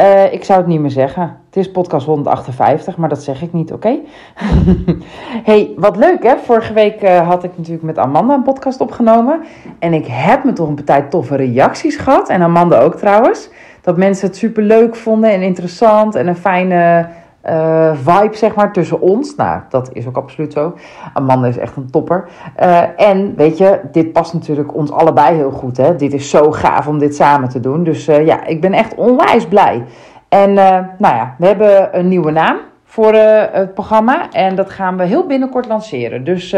Uh, ik zou het niet meer zeggen. Het is podcast 158, maar dat zeg ik niet, oké? hey, wat leuk hè. Vorige week uh, had ik natuurlijk met Amanda een podcast opgenomen. En ik heb me toch een partij toffe reacties gehad. En Amanda ook trouwens. Dat mensen het super leuk vonden en interessant. En een fijne uh, vibe, zeg maar, tussen ons. Nou, dat is ook absoluut zo. Amanda is echt een topper. Uh, en weet je, dit past natuurlijk ons allebei heel goed. Hè? Dit is zo gaaf om dit samen te doen. Dus uh, ja, ik ben echt onwijs blij. En nou ja, we hebben een nieuwe naam voor het programma. En dat gaan we heel binnenkort lanceren. Dus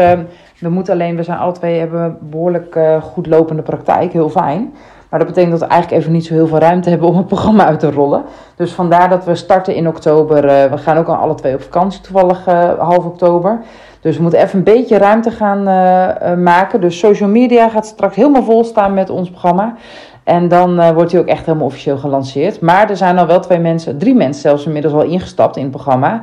we moeten alleen, we zijn alle twee, hebben behoorlijk goed lopende praktijk. Heel fijn. Maar dat betekent dat we eigenlijk even niet zo heel veel ruimte hebben om het programma uit te rollen. Dus vandaar dat we starten in oktober. Uh, we gaan ook al alle twee op vakantie, toevallig uh, half oktober. Dus we moeten even een beetje ruimte gaan uh, maken. Dus social media gaat straks helemaal vol staan met ons programma. En dan wordt hij ook echt helemaal officieel gelanceerd. Maar er zijn al wel twee mensen, drie mensen zelfs inmiddels al ingestapt in het programma.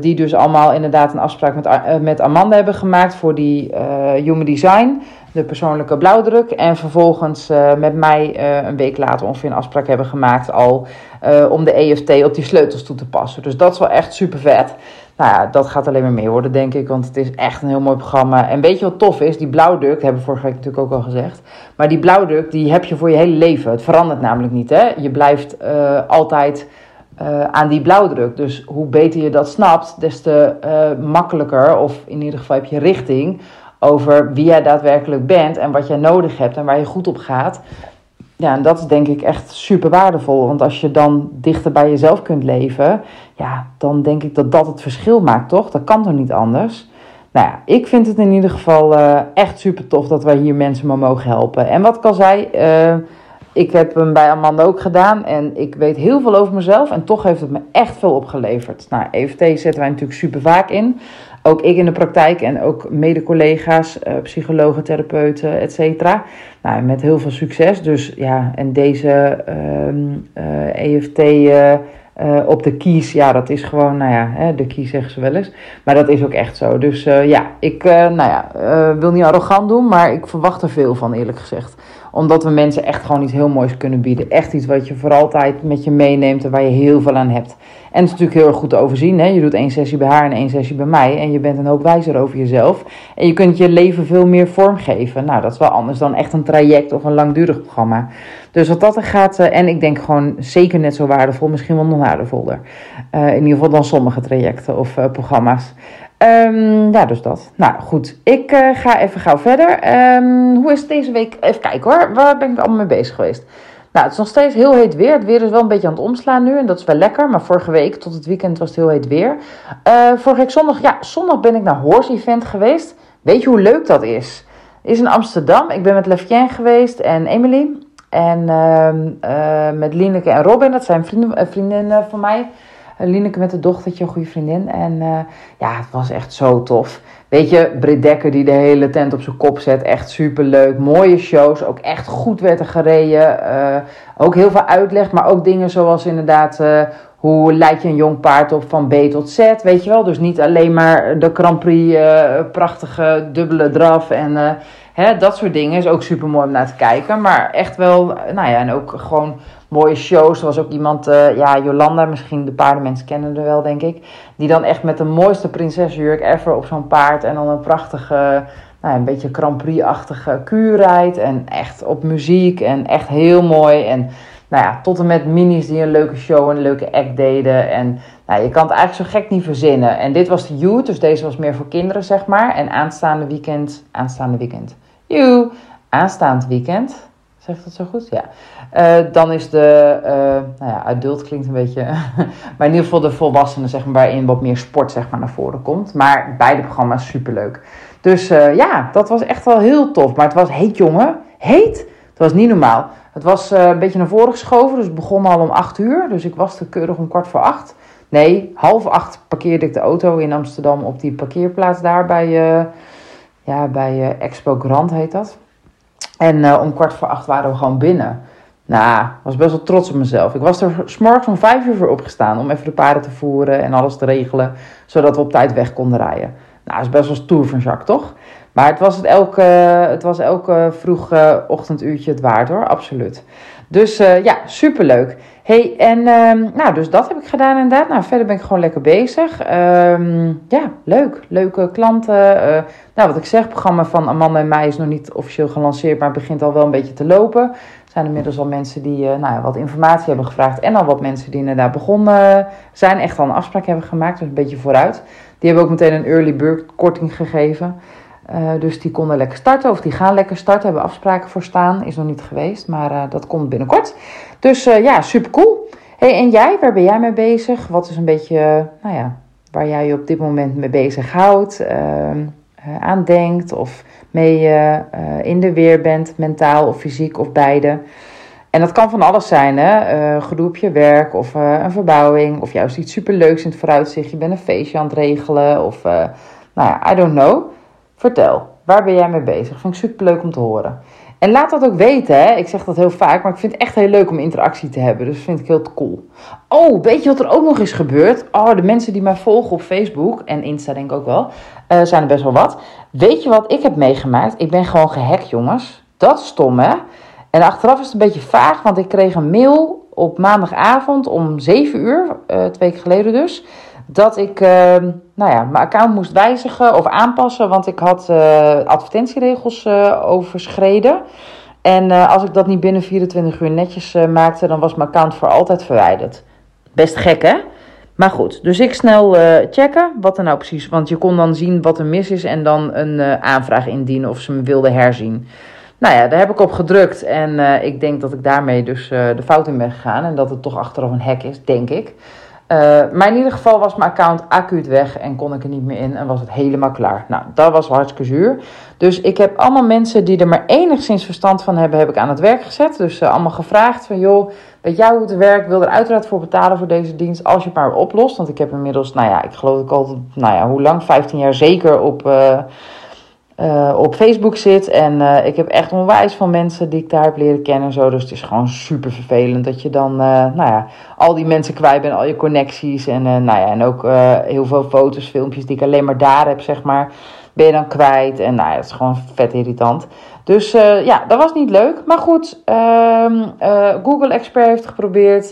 die dus allemaal inderdaad een afspraak met, met Amanda hebben gemaakt voor die Human Design de persoonlijke blauwdruk. En vervolgens uh, met mij uh, een week later ongeveer een afspraak hebben gemaakt al uh, om de EFT op die sleutels toe te passen. Dus dat is wel echt super vet. Nou ja, dat gaat alleen maar meer worden, denk ik. Want het is echt een heel mooi programma. En weet je wat tof is? Die blauwdruk, hebben we vorige week natuurlijk ook al gezegd. Maar die blauwdruk, die heb je voor je hele leven. Het verandert namelijk niet, hè. Je blijft altijd... Aan die blauwdruk. Dus hoe beter je dat snapt, des te makkelijker, of in ieder geval heb je richting over wie jij daadwerkelijk bent en wat jij nodig hebt en waar je goed op gaat. Ja, en dat is denk ik echt super waardevol. Want als je dan dichter bij jezelf kunt leven, ja, dan denk ik dat dat het verschil maakt, toch? Dat kan toch niet anders? Nou ja, ik vind het in ieder geval uh, echt super tof dat wij hier mensen maar mogen helpen. En wat ik al zei, uh, ik heb hem bij Amanda ook gedaan en ik weet heel veel over mezelf en toch heeft het me echt veel opgeleverd. Nou, EFT zetten wij natuurlijk super vaak in ook ik in de praktijk en ook mede-collega's, uh, psychologen, therapeuten, et cetera. Nou, met heel veel succes. Dus ja, en deze EFT uh, op de kies, ja, dat is gewoon, nou ja, hè, de kies zeggen ze wel eens. Maar dat is ook echt zo. Dus ja, ik nou ja, wil niet arrogant doen, maar ik verwacht er veel van, eerlijk gezegd omdat we mensen echt gewoon iets heel moois kunnen bieden. Echt iets wat je voor altijd met je meeneemt en waar je heel veel aan hebt. En het is natuurlijk heel erg goed te overzien. Hè? Je doet één sessie bij haar en één sessie bij mij. En je bent een hoop wijzer over jezelf. En je kunt je leven veel meer vormgeven. Nou, dat is wel anders dan echt een traject of een langdurig programma. Dus wat dat er gaat, uh, en ik denk gewoon zeker net zo waardevol, misschien wel nog waardevoller. Uh, in ieder geval dan sommige trajecten of uh, programma's. Um, ja, dus dat. Nou goed, ik uh, ga even gauw verder. Um, hoe is het deze week? Even kijken hoor, waar ben ik allemaal mee bezig geweest? Nou, het is nog steeds heel heet weer. Het weer is wel een beetje aan het omslaan nu en dat is wel lekker. Maar vorige week tot het weekend was het heel heet weer. Uh, vorige week zondag, ja, zondag ben ik naar Horse Event geweest. Weet je hoe leuk dat is? Is in Amsterdam. Ik ben met Lefien geweest en Emily. En uh, met Lineke en Robin, dat zijn vrienden, vriendinnen van mij. Lineke met het dochtertje, een goede vriendin. En uh, ja, het was echt zo tof. Weet je, Britt Dekker die de hele tent op zijn kop zet. Echt super leuk. Mooie shows. Ook echt goed werd er gereden. Uh, ook heel veel uitleg. Maar ook dingen zoals inderdaad... Hoe leid je een jong paard op van B tot Z, weet je wel? Dus niet alleen maar de Grand Prix, prachtige dubbele draf en hè, dat soort dingen. Is ook super mooi om naar te kijken. Maar echt wel, nou ja, en ook gewoon mooie shows. Was ook iemand, uh, ja, Jolanda, misschien de paardenmensen kennen er wel, denk ik. Die dan echt met de mooiste prinsesjurk ever op zo'n paard. En dan een prachtige, nou, een beetje Grand Prix-achtige kuur rijdt. En echt op muziek en echt heel mooi. En nou ja, tot en met minis die een leuke show en een leuke act deden. En nou, je kan het eigenlijk zo gek niet verzinnen. En dit was de youth, dus deze was meer voor kinderen, zeg maar. En aanstaande weekend, aanstaande weekend, aanstaand weekend Zeg dat zo goed? Ja. Uh, dan is de, uh, nou ja, adult klinkt een beetje, maar in ieder geval de volwassenen, zeg maar, waarin wat meer sport, zeg maar, naar voren komt. Maar beide programma's superleuk. Dus uh, ja, dat was echt wel heel tof. Maar het was heet, jongen. Heet? Het was niet normaal. Het was een beetje naar voren geschoven, dus het begon al om 8 uur. Dus ik was er keurig om kwart voor acht. Nee, half acht parkeerde ik de auto in Amsterdam op die parkeerplaats daar bij, ja, bij uh, Expo Grand heet dat. En om kwart voor acht waren we gewoon binnen. Nou, was best wel trots op mezelf. Ik was er s'morgens om vijf uur voor opgestaan om even de paarden te voeren en alles te regelen, zodat we op tijd weg konden rijden. Nou, dat is best wel stoer van Jacques, toch? Maar het was, het elke, het was elke vroeg ochtenduurtje het waard hoor, absoluut. Dus uh, ja, superleuk. hey, en uh, nou, dus dat heb ik gedaan inderdaad. Nou, verder ben ik gewoon lekker bezig. Um, ja, leuk. Leuke klanten. Uh, nou, wat ik zeg, het programma van Amanda en mij is nog niet officieel gelanceerd, maar het begint al wel een beetje te lopen. Er zijn inmiddels al mensen die uh, nou, wat informatie hebben gevraagd en al wat mensen die inderdaad begonnen zijn. Echt al een afspraak hebben gemaakt, dus een beetje vooruit. Die hebben ook meteen een early bird korting gegeven. Uh, dus die konden lekker starten of die gaan lekker starten. Hebben afspraken voor staan. Is nog niet geweest, maar uh, dat komt binnenkort. Dus uh, ja, super cool. Hey, en jij, waar ben jij mee bezig? Wat is een beetje, nou ja, waar jij je op dit moment mee bezig houdt, ehm, aandenkt of mee in de weer bent, mentaal of fysiek of beide? En dat kan van alles zijn, hè? gedoe op je werk of een verbouwing of juist iets superleuks in het vooruitzicht. Je bent een feestje aan het regelen of, nou ja, I don't know. Vertel, waar ben jij mee bezig? Vind ik super leuk om te horen. En laat dat ook weten, hè. Ik zeg dat heel vaak, maar ik vind het echt heel leuk om interactie te hebben. Dus vind ik heel cool. Oh, weet je wat er ook nog is gebeurd? Oh, de mensen die mij volgen op Facebook en Insta denk ik ook wel, uh, zijn er best wel wat. Weet je wat ik heb meegemaakt? Ik ben gewoon gehackt, jongens. Dat is stom, hè? En achteraf is het een beetje vaag, want ik kreeg een mail op maandagavond om 7 uur, uh, twee weken geleden dus dat ik uh, nou ja, mijn account moest wijzigen of aanpassen, want ik had uh, advertentieregels uh, overschreden. En uh, als ik dat niet binnen 24 uur netjes maakte, dan was mijn account voor altijd verwijderd. Best gek, hè? Maar goed, dus ik snel checken wat er nou precies... Want je kon dan zien wat er mis is en dan een aanvraag indienen of ze me wilden herzien. Nou ja, daar heb ik op gedrukt en ik denk dat ik daarmee dus de fout in ben gegaan. En dat het toch achteraf een hack is, denk ik. Uh, maar in ieder geval was mijn account acuut weg en kon ik er niet meer in en was het helemaal klaar. Nou, dat was hartstikke zuur. Dus ik heb allemaal mensen die er maar enigszins verstand van hebben, heb ik aan het werk gezet. Dus uh, allemaal gevraagd van, joh, weet jij hoe het werkt? Wil er uiteraard voor betalen voor deze dienst als je het maar oplost. Want ik heb inmiddels, nou ja, ik geloof ik al, nou ja, hoe lang? 15 jaar zeker op... Uh, uh, op Facebook zit. En uh, ik heb echt onwijs van mensen die ik daar heb leren kennen. Zo. Dus het is gewoon super vervelend dat je dan uh, nou ja, al die mensen kwijt bent, al je connecties. En, nou ja, en ook heel veel foto's, filmpjes die ik alleen maar daar heb, zeg maar. Ben je dan kwijt. En nou ja, het is gewoon vet irritant. Dus ja, dat was niet leuk. Maar goed, ehm, Google Expert heeft geprobeerd.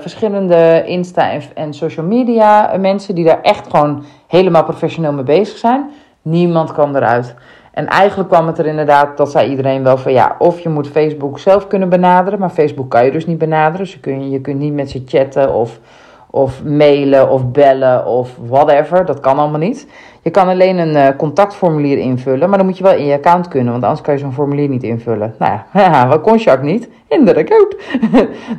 verschillende Insta en, en social media mensen die daar echt gewoon helemaal professioneel mee bezig zijn. Niemand kwam eruit. En eigenlijk kwam het er inderdaad, dat zei iedereen wel van ja, of je moet Facebook zelf kunnen benaderen, maar Facebook kan je dus niet benaderen. Dus je, je kunt niet met ze chatten of, of mailen of bellen of whatever. Dat kan allemaal niet. Je kan alleen een uh, contactformulier invullen, maar dan moet je wel in je account kunnen, want anders kan je zo'n formulier niet invullen. Nou ja, wat kon Jacques niet? In de account.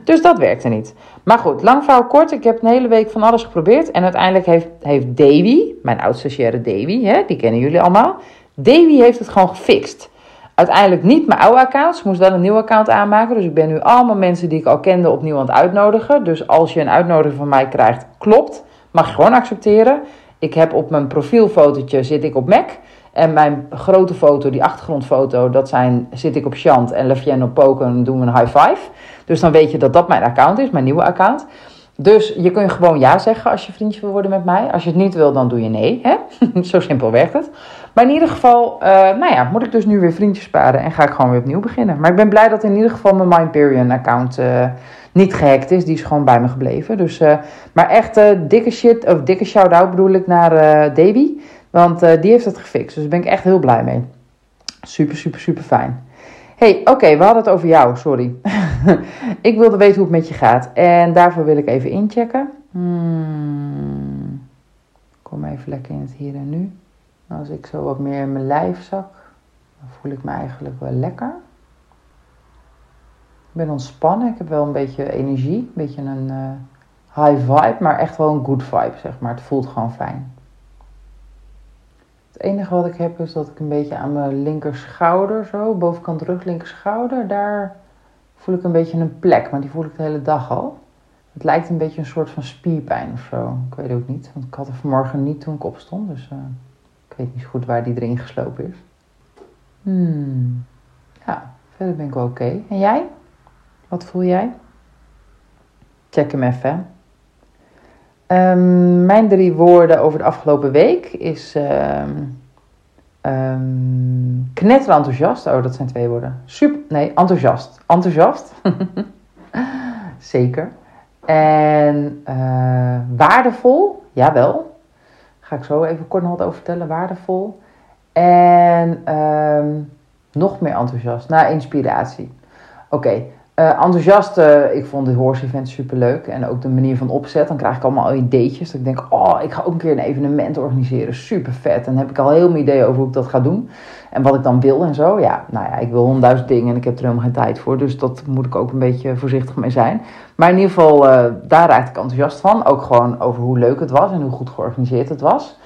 dus dat werkte niet. Maar goed, lang verhaal kort. Ik heb een hele week van alles geprobeerd. En uiteindelijk heeft, heeft Davy, mijn oud-stagiaire Davy, hè, die kennen jullie allemaal. Davy heeft het gewoon gefixt. Uiteindelijk niet mijn oude account. Ze moest wel een nieuw account aanmaken. Dus ik ben nu allemaal mensen die ik al kende opnieuw aan het uitnodigen. Dus als je een uitnodiging van mij krijgt, klopt. Mag je gewoon accepteren. Ik heb op mijn profielfotootje zit ik op Mac. En mijn grote foto, die achtergrondfoto, dat zijn, zit ik op Chant en Levienne op Poken en doen we een high five. Dus dan weet je dat dat mijn account is, mijn nieuwe account. Dus je kunt gewoon ja zeggen als je vriendje wil worden met mij. Als je het niet wil, dan doe je nee. Hè? Zo simpel werkt het. Maar in ieder geval, uh, nou ja, moet ik dus nu weer vriendjes sparen en ga ik gewoon weer opnieuw beginnen. Maar ik ben blij dat in ieder geval mijn Mindperion account uh, niet gehackt is. Die is gewoon bij me gebleven. Dus, uh, maar echt dikke shit, of dikke shout-out bedoel ik naar Davy. Want die heeft het gefixt. Dus daar ben ik echt heel blij mee. Super, super, super fijn hey, oké, we hadden het over jou, sorry. ik wilde weten hoe het met je gaat. En daarvoor wil ik even inchecken. Hmm. Kom even lekker in het hier en nu. Als ik zo wat meer in mijn lijf zak, dan voel ik me eigenlijk wel lekker. Ik ben ontspannen, ik heb wel een beetje energie, een beetje een uh, high vibe, maar echt wel een good vibe, zeg maar. Het voelt gewoon fijn. Het enige wat ik heb is dat ik een beetje aan mijn linkerschouder, zo, bovenkant rug, linkerschouder, daar voel ik een beetje een plek, maar die voel ik de hele dag al. Het lijkt een beetje een soort van spierpijn of zo. Ik weet ook niet, want ik had er vanmorgen niet toen ik opstond. Dus ik weet niet goed waar die erin geslopen is. Hmm. Ja, verder ben ik wel oké. En jij? Wat voel jij? Check hem even. Um, mijn drie woorden over de afgelopen week is um, um, knetterenthousiast. Oh, dat zijn twee woorden. Super, nee, enthousiast. Enthousiast. Zeker. En uh, waardevol, jawel. Ga ik zo even kort nog wat over vertellen. Waardevol. En um, nog meer enthousiast. Na inspiratie. Oké. Uh, enthousiast, uh, ik vond de horse event super leuk. En ook de manier van opzet. Dan krijg ik allemaal ideetjes. Dat ik denk, oh, ik ga ook een keer een evenement organiseren. Super vet. En dan heb ik al heel veel ideeën over hoe ik dat ga doen. En wat ik dan wil en zo. Ja, nou ja, ik wil honderdduizend dingen en ik heb er helemaal geen tijd voor. Dus dat moet ik ook een beetje voorzichtig mee zijn. Maar in ieder geval, uh, daar raakte ik enthousiast van. Ook gewoon over hoe leuk het was en hoe goed georganiseerd het was.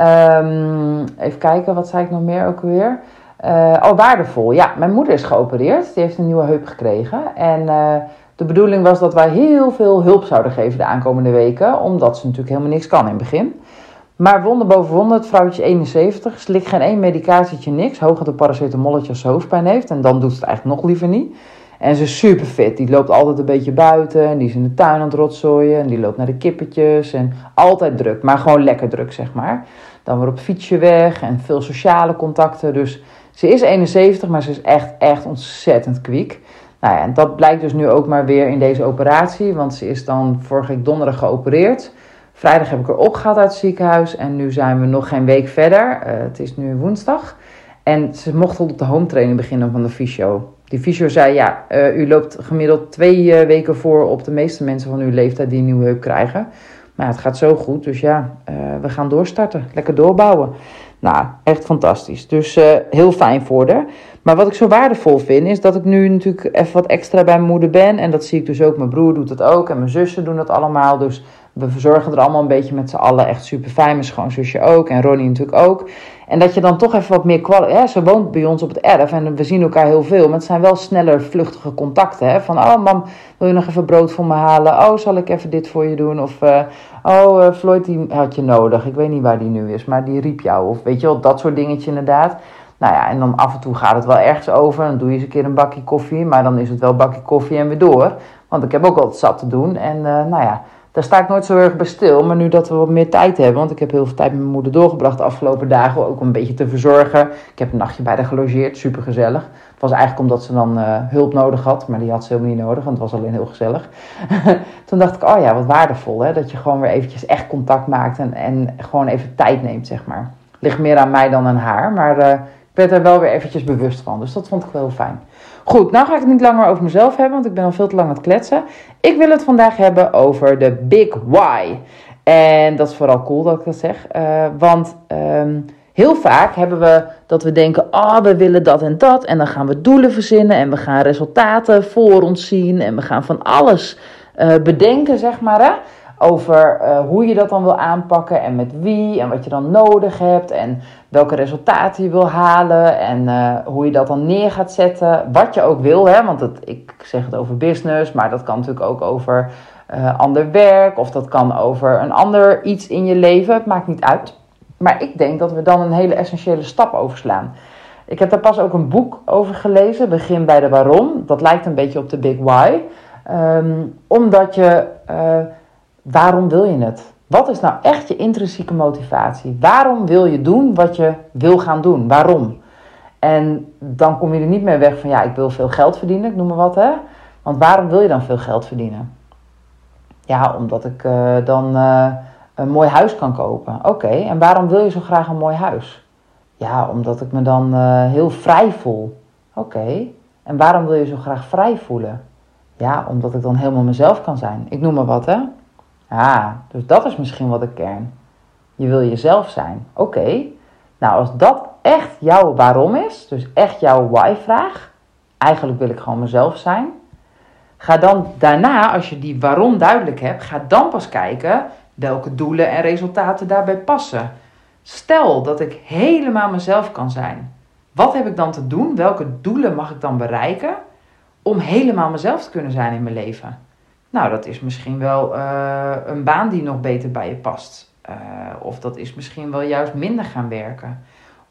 Um, even kijken, wat zei ik nog meer ook weer? Uh, oh, waardevol. Ja, mijn moeder is geopereerd. Die heeft een nieuwe heup gekregen. En uh, de bedoeling was dat wij heel veel hulp zouden geven de aankomende weken. Omdat ze natuurlijk helemaal niks kan in het begin. Maar wonder boven wonder, het vrouwtje 71, slikt geen één medicatietje, niks. Hooguit een paracetamolletje als ze hoofdpijn heeft. En dan doet ze het eigenlijk nog liever niet. En ze is super fit. Die loopt altijd een beetje buiten. En die is in de tuin aan het rotzooien. En die loopt naar de kippetjes. En altijd druk, maar gewoon lekker druk, zeg maar. Dan weer op fietsje weg en veel sociale contacten. Dus ze is 71, maar ze is echt, echt ontzettend kwiek. Nou ja, en dat blijkt dus nu ook maar weer in deze operatie. Want ze is dan vorige week donderdag geopereerd. Vrijdag heb ik haar opgehaald uit het ziekenhuis. En nu zijn we nog geen week verder. Uh, het is nu woensdag. En ze mocht op de home training beginnen van de fysio. Die fysio zei, ja, uh, u loopt gemiddeld twee uh, weken voor op de meeste mensen van uw leeftijd die een nieuwe heup krijgen. Maar het gaat zo goed, dus ja, we gaan doorstarten. Lekker doorbouwen. Nou, echt fantastisch. Dus uh, heel fijn voor haar. Maar wat ik zo waardevol vind, is dat ik nu natuurlijk even wat extra bij mijn moeder ben. En dat zie ik dus ook. Mijn broer doet dat ook. En mijn zussen doen dat allemaal. Dus we verzorgen er allemaal een beetje met z'n allen. Echt super fijn. Mijn schoonzusje ook. En Ronnie natuurlijk ook. En dat je dan toch even wat meer kwaliteit... Ze woont bij ons op het erf en we zien elkaar heel veel. Maar het zijn wel sneller, vluchtige contacten. Hè? Van, oh mam, wil je nog even brood voor me halen? Oh, zal ik even dit voor je doen? Of, uh, oh, uh, Floyd die had je nodig. Ik weet niet waar die nu is, maar die riep jou. Of weet je wel, dat soort dingetjes inderdaad. Nou ja, en dan af en toe gaat het wel ergens over. Dan doe je eens een keer een bakje koffie. Maar dan is het wel bakje koffie en weer door. Want ik heb ook altijd zat te doen. En uh, nou ja daar sta ik nooit zo erg bij stil. Maar nu dat we wat meer tijd hebben, want ik heb heel veel tijd met mijn moeder doorgebracht de afgelopen dagen, ook om een beetje te verzorgen. Ik heb een nachtje bij haar gelogeerd, super gezellig. Het was eigenlijk omdat ze dan uh, hulp nodig had, maar die had ze helemaal niet nodig, want het was alleen heel gezellig. Toen dacht ik, oh ja, wat waardevol hè, dat je gewoon weer eventjes echt contact maakt en, en gewoon even tijd neemt, zeg maar. Ligt meer aan mij dan aan haar, maar uh, ik werd er wel weer eventjes bewust van, dus dat vond ik wel heel fijn. Goed, nou ga ik het niet langer over mezelf hebben, want ik ben al veel te lang aan het kletsen. Ik wil het vandaag hebben over de Big Why. En dat is vooral cool dat ik dat zeg. Uh, want um, heel vaak hebben we dat we denken: ah, oh, we willen dat en dat. En dan gaan we doelen verzinnen en we gaan resultaten voor ons zien. En we gaan van alles uh, bedenken, zeg maar. Hè? Over uh, hoe je dat dan wil aanpakken en met wie en wat je dan nodig hebt en welke resultaten je wil halen en uh, hoe je dat dan neer gaat zetten. Wat je ook wil, hè, want het, ik zeg het over business, maar dat kan natuurlijk ook over uh, ander werk of dat kan over een ander iets in je leven. Het maakt niet uit. Maar ik denk dat we dan een hele essentiële stap overslaan. Ik heb daar pas ook een boek over gelezen, Begin bij de Waarom. Dat lijkt een beetje op de Big Why. Um, omdat je Waarom wil je het? Wat is nou echt je intrinsieke motivatie? Waarom wil je doen wat je wil gaan doen? Waarom? En dan kom je er niet meer weg van ja, ik wil veel geld verdienen, ik noem maar wat hè. Want waarom wil je dan veel geld verdienen? Ja, omdat ik uh, dan uh, een mooi huis kan kopen. Oké, en waarom wil je zo graag een mooi huis? Ja, omdat ik me dan uh, heel vrij voel. Oké, en waarom wil je zo graag vrij voelen? Ja, omdat ik dan helemaal mezelf kan zijn. Ik noem maar wat hè. Ah, dus dat is misschien wel de kern. Je wil jezelf zijn. Oké. Nou, als dat echt jouw waarom is, dus echt jouw why-vraag, eigenlijk wil ik gewoon mezelf zijn. Ga dan daarna, als je die waarom duidelijk hebt, ga dan pas kijken welke doelen en resultaten daarbij passen. Stel dat ik helemaal mezelf kan zijn. Wat heb ik dan te doen? Welke doelen mag ik dan bereiken om helemaal mezelf te kunnen zijn in mijn leven? Nou, dat is misschien wel eh, een baan die nog beter bij je past. Eh, of dat is misschien wel juist minder gaan werken.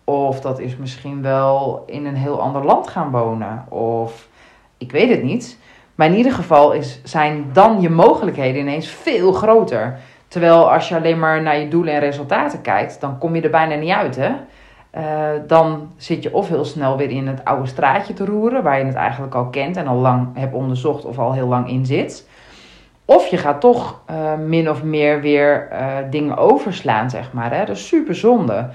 Of dat is misschien wel in een heel ander land gaan wonen. Of ik weet het niet. Maar in ieder geval is, zijn dan je mogelijkheden ineens veel groter. Terwijl als je alleen maar naar je doelen en resultaten kijkt, dan kom je er bijna niet uit. Hè? Eh, dan zit je of heel snel weer in het oude straatje te roeren, waar je het eigenlijk al kent en al lang hebt onderzocht of al heel lang in zit. Of je gaat toch uh, min of meer weer uh, dingen overslaan, zeg maar. Hè? Dat is super zonde.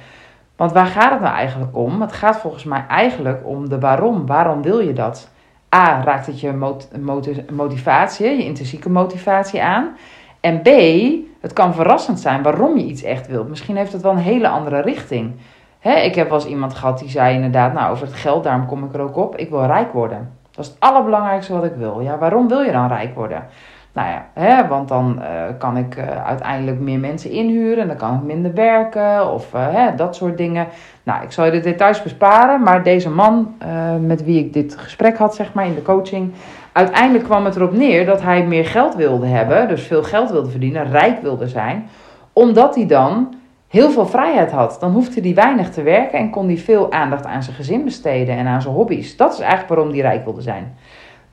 Want waar gaat het nou eigenlijk om? Het gaat volgens mij eigenlijk om de waarom. Waarom wil je dat? A, raakt het je mot motivatie, je intrinsieke motivatie aan. En B, het kan verrassend zijn waarom je iets echt wilt. Misschien heeft het wel een hele andere richting. Hè, ik heb wel eens iemand gehad die zei inderdaad, nou over het geld, daarom kom ik er ook op. Ik wil rijk worden. Dat is het allerbelangrijkste wat ik wil. Ja, waarom wil je dan rijk worden? Nou ja, hè, want dan uh, kan ik uh, uiteindelijk meer mensen inhuren en dan kan ik minder werken of uh, hè, dat soort dingen. Nou, ik zal je de details besparen, maar deze man met wie ik dit gesprek had, zeg maar in de coaching, uiteindelijk kwam het erop neer dat hij meer geld wilde hebben, dus veel geld wilde verdienen, rijk wilde zijn, omdat hij dan heel veel vrijheid had. Dan hoefde hij weinig te werken en kon hij veel aandacht aan zijn gezin besteden en aan zijn hobby's. Dat is eigenlijk waarom hij rijk wilde zijn.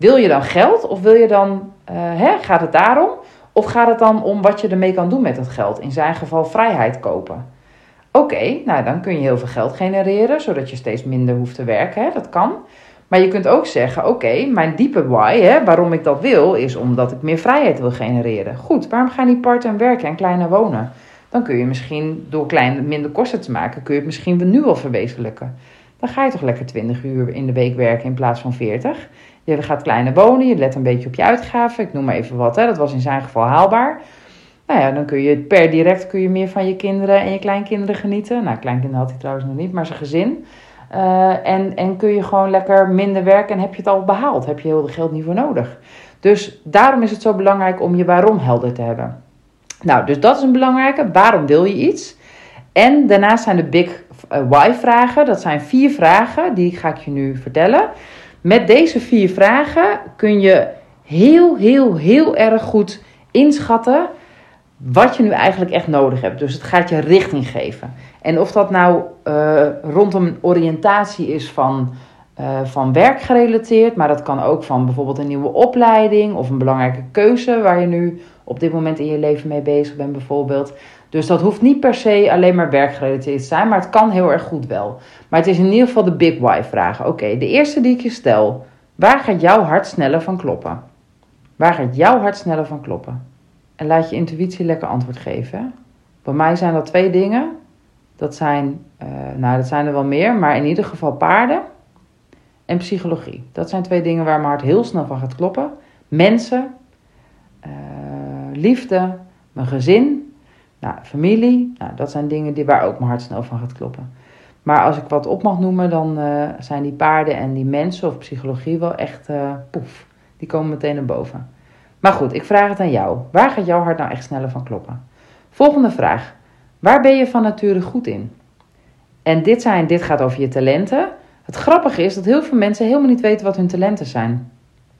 Wil je dan geld of wil je dan, uh, hè, gaat het daarom? Of gaat het dan om wat je ermee kan doen met dat geld? In zijn geval vrijheid kopen. Oké, nou dan kun je heel veel geld genereren, zodat je steeds minder hoeft te werken. Hè? Dat kan. Maar je kunt ook zeggen: Oké, mijn diepe why, hè, waarom ik dat wil, is omdat ik meer vrijheid wil genereren. Goed, waarom ga je niet part-time werken en kleiner wonen? Dan kun je misschien door klein, minder kosten te maken, kun je het misschien nu al verwezenlijken. Dan ga je toch lekker 20 uur in de week werken in plaats van 40. Je gaat kleiner wonen, je let een beetje op je uitgaven. Ik noem maar even wat, hè. dat was in zijn geval haalbaar. Nou ja, dan kun je per direct kun je meer van je kinderen en je kleinkinderen genieten. Nou, kleinkinderen had hij trouwens nog niet, maar zijn gezin. Uh, en, en kun je gewoon lekker minder werken en heb je het al behaald. Heb je heel veel geld niet voor nodig. Dus daarom is het zo belangrijk om je waarom helder te hebben. Nou, dus dat is een belangrijke. Waarom wil je iets? En daarnaast zijn de big uh, why vragen. Dat zijn vier vragen, die ga ik je nu vertellen. Met deze vier vragen kun je heel, heel, heel erg goed inschatten wat je nu eigenlijk echt nodig hebt. Dus het gaat je richting geven. En of dat nou uh, rondom oriëntatie is van, uh, van werk gerelateerd, maar dat kan ook van bijvoorbeeld een nieuwe opleiding of een belangrijke keuze waar je nu op dit moment in je leven mee bezig bent, bijvoorbeeld. Dus dat hoeft niet per se alleen maar werkgerelateerd te zijn, maar het kan heel erg goed wel. Maar het is in ieder geval de big why vragen. Oké, de eerste die ik je stel. Waar gaat jouw hart sneller van kloppen? Waar gaat jouw hart sneller van kloppen? En laat je intuïtie lekker antwoord geven. Bij mij zijn dat twee dingen. Dat zijn, uh, nou dat zijn er wel meer, maar in ieder geval paarden en psychologie. Dat zijn twee dingen waar mijn hart heel snel van gaat kloppen. Mensen, uh, liefde, mijn gezin, nou, familie. Nou, dat zijn dingen die, waar ook mijn hart snel van gaat kloppen. Maar als ik wat op mag noemen, dan uh, zijn die paarden en die mensen of psychologie wel echt uh, poef. Die komen meteen naar boven. Maar goed, ik vraag het aan jou. Waar gaat jouw hart nou echt sneller van kloppen? Volgende vraag. Waar ben je van nature goed in? En dit, zijn, dit gaat over je talenten. Het grappige is dat heel veel mensen helemaal niet weten wat hun talenten zijn.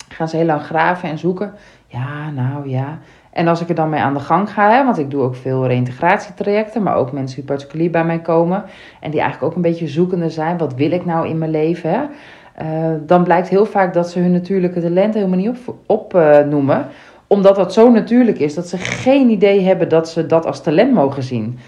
Gaan ze heel lang graven en zoeken. Ja, nou ja. En als ik er dan mee aan de gang ga, hè, want ik doe ook veel reïntegratietrajecten, maar ook mensen die particulier bij mij komen en die eigenlijk ook een beetje zoekende zijn, wat wil ik nou in mijn leven? Hè? Uh, dan blijkt heel vaak dat ze hun natuurlijke talenten helemaal niet opnoemen, op, uh, omdat dat zo natuurlijk is dat ze geen idee hebben dat ze dat als talent mogen zien.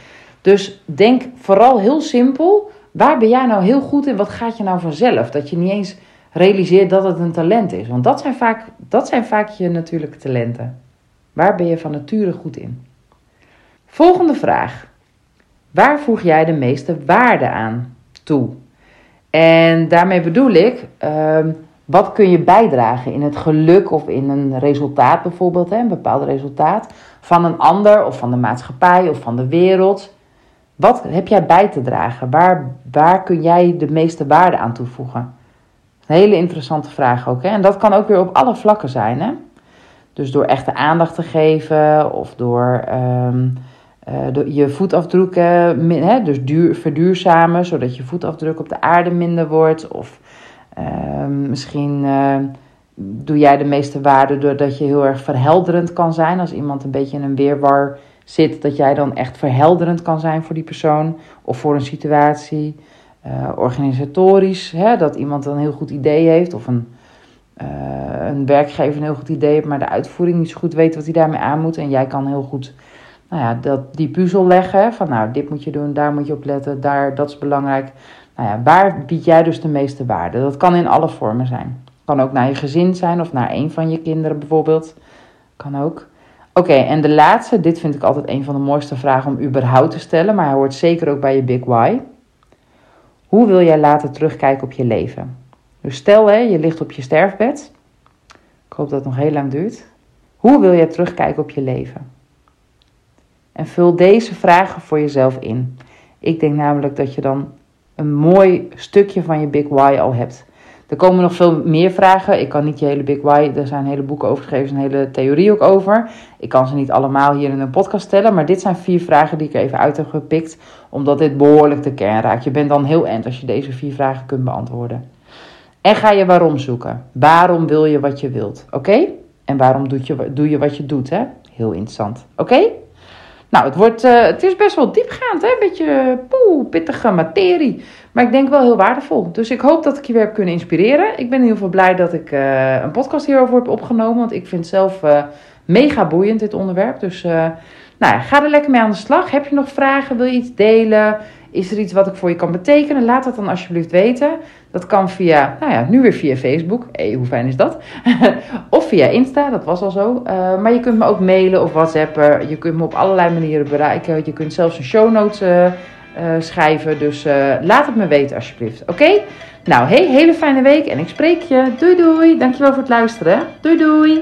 Dus denk vooral heel simpel, waar ben jij nou heel goed in, wat gaat je nou vanzelf? Dat je niet eens realiseert dat het een talent is, want dat zijn vaak, dat zijn vaak je natuurlijke talenten. Waar ben je van nature goed in? Volgende vraag. Waar voeg jij de meeste waarde aan toe? En daarmee bedoel ik, uh, wat kun je bijdragen in het geluk of in een resultaat bijvoorbeeld, hè, een bepaald resultaat van een ander of van de maatschappij of van de wereld? Wat heb jij bij te dragen? Waar, waar kun jij de meeste waarde aan toevoegen? Een hele interessante vraag ook. Hè? En dat kan ook weer op alle vlakken zijn. Hè? Dus door echte aandacht te geven of door, um, uh, door je voetafdrukken, hè, dus duur, verduurzamen, zodat je voetafdruk op de aarde minder wordt. Of uh, misschien uh, doe jij de meeste waarde doordat je heel erg verhelderend kan zijn. Als iemand een beetje in een weerwar zit, dat jij dan echt verhelderend kan zijn voor die persoon of voor een situatie. Uh, organisatorisch, hè, dat iemand een heel goed idee heeft of een, uh, een werkgever een heel goed idee heeft, maar de uitvoering niet zo goed weet wat hij daarmee aan moet. En jij kan heel goed nou ja, dat, die puzzel leggen van nou, dit moet je doen, daar moet je op letten, daar, dat is belangrijk. Nou ja, waar bied jij dus de meeste waarde? Dat kan in alle vormen zijn. Kan ook naar je gezin zijn of naar een van je kinderen bijvoorbeeld. Kan ook. Oké, en de laatste, dit vind ik altijd een van de mooiste vragen om überhaupt te stellen, maar hij hoort zeker ook bij je Big Why. Hoe wil jij later terugkijken op je leven? Dus stel hè, je ligt op je sterfbed. Ik hoop dat het nog heel lang duurt. Hoe wil jij terugkijken op je leven? En vul deze vragen voor jezelf in. Ik denk namelijk dat je dan een mooi stukje van je Big Why al hebt. Er komen nog veel meer vragen. Ik kan niet je hele Big Why, er zijn hele boeken over geschreven, een hele theorie ook over. Ik kan ze niet allemaal hier in een podcast stellen, maar dit zijn vier vragen die ik er even uit heb gepikt, omdat dit behoorlijk de kern raakt. Je bent dan heel end als je deze vier vragen kunt beantwoorden. En ga je waarom zoeken. Waarom wil je wat je wilt? Oké? En waarom doe je, doe je wat je doet? Hè? Heel interessant. Oké? Nou, het, wordt, uh, het is best wel diepgaand, hè? een beetje poeh, pittige materie. Maar ik denk wel heel waardevol. Dus ik hoop dat ik je weer heb kunnen inspireren. Ik ben in ieder geval blij dat ik uh, een podcast hierover heb opgenomen. Want ik vind het zelf mega boeiend, dit onderwerp. Dus nou ja, ga er lekker mee aan de slag. Heb je nog vragen? Wil je iets delen? Is er iets wat ik voor je kan betekenen? Laat dat dan alsjeblieft weten. Dat kan via, nou ja, nu weer via Facebook. Hé, hey, hoe fijn is dat? of via Insta, dat was al zo. Uh, maar je kunt me ook mailen of whatsappen. Je kunt me op allerlei manieren bereiken. Je kunt zelfs een show notes uh, schrijven. Dus laat het me weten alsjeblieft. Oké? Nou, hey, hele fijne week en ik spreek je. Doei doei. Dankjewel voor het luisteren. Doei doei.